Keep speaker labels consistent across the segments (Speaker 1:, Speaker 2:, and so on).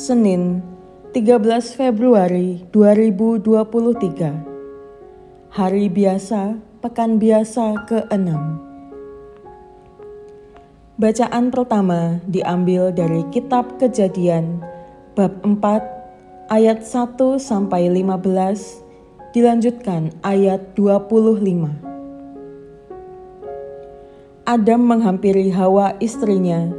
Speaker 1: Senin, 13 Februari 2023. Hari biasa, pekan biasa ke-6. Bacaan pertama diambil dari kitab Kejadian bab 4 ayat 1 sampai 15 dilanjutkan ayat 25. Adam menghampiri Hawa istrinya,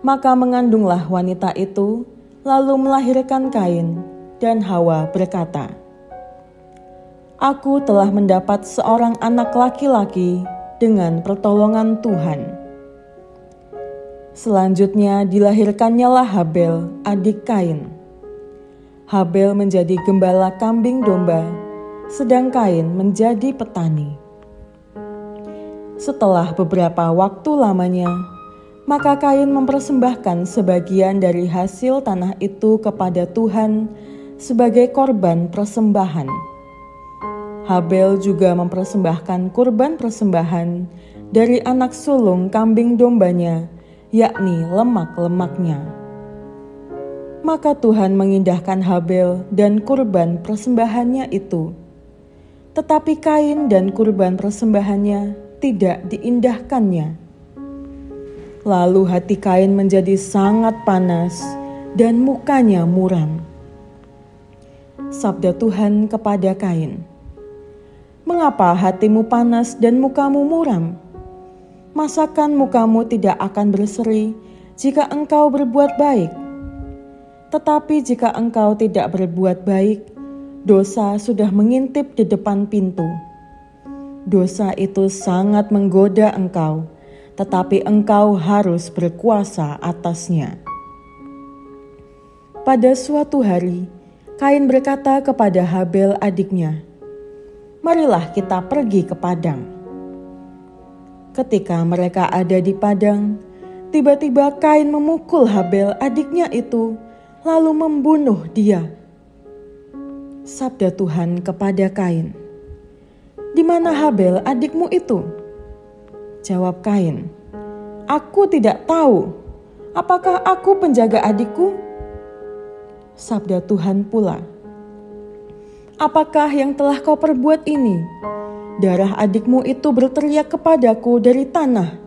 Speaker 1: maka mengandunglah wanita itu, lalu melahirkan Kain, dan Hawa berkata, Aku telah mendapat seorang anak laki-laki dengan pertolongan Tuhan. Selanjutnya dilahirkannya lah Habel, adik Kain. Habel menjadi gembala kambing domba, sedang Kain menjadi petani. Setelah beberapa waktu lamanya, maka Kain mempersembahkan sebagian dari hasil tanah itu kepada Tuhan sebagai korban persembahan. Habel juga mempersembahkan kurban persembahan dari anak sulung kambing dombanya, yakni lemak-lemaknya. Maka Tuhan mengindahkan Habel dan kurban persembahannya itu. Tetapi Kain dan kurban persembahannya tidak diindahkannya. Lalu hati Kain menjadi sangat panas dan mukanya muram. Sabda Tuhan kepada Kain, "Mengapa hatimu panas dan mukamu muram? Masakan mukamu tidak akan berseri jika engkau berbuat baik? Tetapi jika engkau tidak berbuat baik, dosa sudah mengintip di depan pintu." dosa itu sangat menggoda engkau, tetapi engkau harus berkuasa atasnya. Pada suatu hari, Kain berkata kepada Habel adiknya, "Marilah kita pergi ke padang." Ketika mereka ada di padang, tiba-tiba Kain memukul Habel adiknya itu, lalu membunuh dia. Sabda Tuhan kepada Kain, di mana Habel adikmu itu? Jawab Kain, Aku tidak tahu. Apakah aku penjaga adikku? Sabda Tuhan pula, Apakah yang telah kau perbuat ini? Darah adikmu itu berteriak kepadaku dari tanah.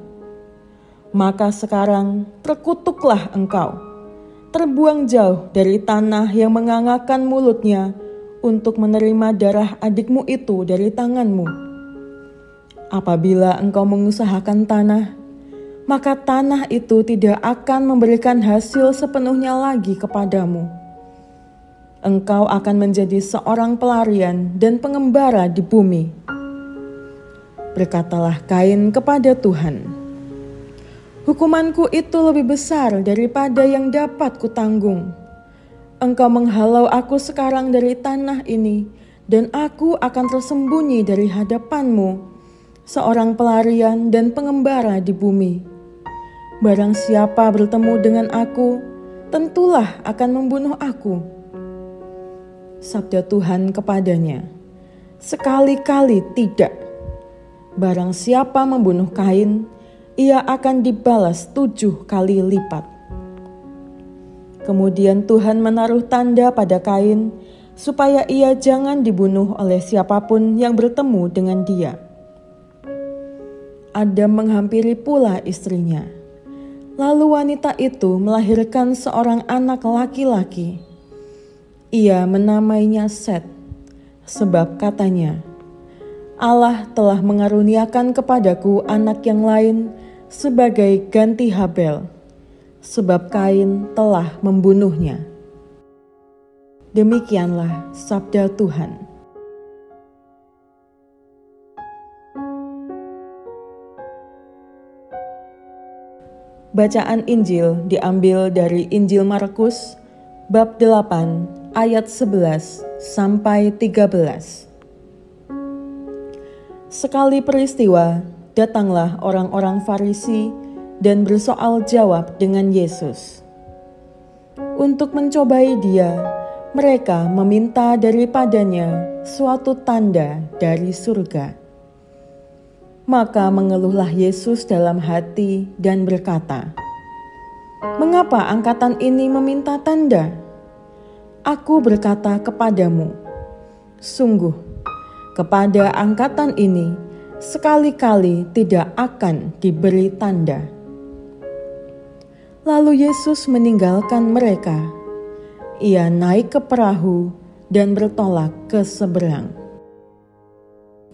Speaker 1: Maka sekarang terkutuklah engkau, terbuang jauh dari tanah yang mengangakan mulutnya untuk menerima darah adikmu itu dari tanganmu. Apabila engkau mengusahakan tanah, maka tanah itu tidak akan memberikan hasil sepenuhnya lagi kepadamu. Engkau akan menjadi seorang pelarian dan pengembara di bumi. Berkatalah Kain kepada Tuhan, "Hukumanku itu lebih besar daripada yang dapat kutanggung." Engkau menghalau aku sekarang dari tanah ini, dan aku akan tersembunyi dari hadapanmu, seorang pelarian dan pengembara di bumi. Barang siapa bertemu dengan aku, tentulah akan membunuh aku. Sabda Tuhan kepadanya, sekali-kali tidak. Barang siapa membunuh Kain, ia akan dibalas tujuh kali lipat. Kemudian Tuhan menaruh tanda pada Kain supaya ia jangan dibunuh oleh siapa pun yang bertemu dengan dia. Adam menghampiri pula istrinya. Lalu wanita itu melahirkan seorang anak laki-laki. Ia menamainya Set, sebab katanya, Allah telah mengaruniakan kepadaku anak yang lain sebagai ganti Habel sebab Kain telah membunuhnya. Demikianlah sabda Tuhan. Bacaan Injil diambil dari Injil Markus bab 8 ayat 11 sampai 13. Sekali peristiwa, datanglah orang-orang Farisi dan bersoal jawab dengan Yesus. Untuk mencobai dia, mereka meminta daripadanya suatu tanda dari surga. Maka mengeluhlah Yesus dalam hati dan berkata, Mengapa angkatan ini meminta tanda? Aku berkata kepadamu, sungguh, kepada angkatan ini sekali-kali tidak akan diberi tanda. Lalu Yesus meninggalkan mereka. Ia naik ke perahu dan bertolak ke seberang.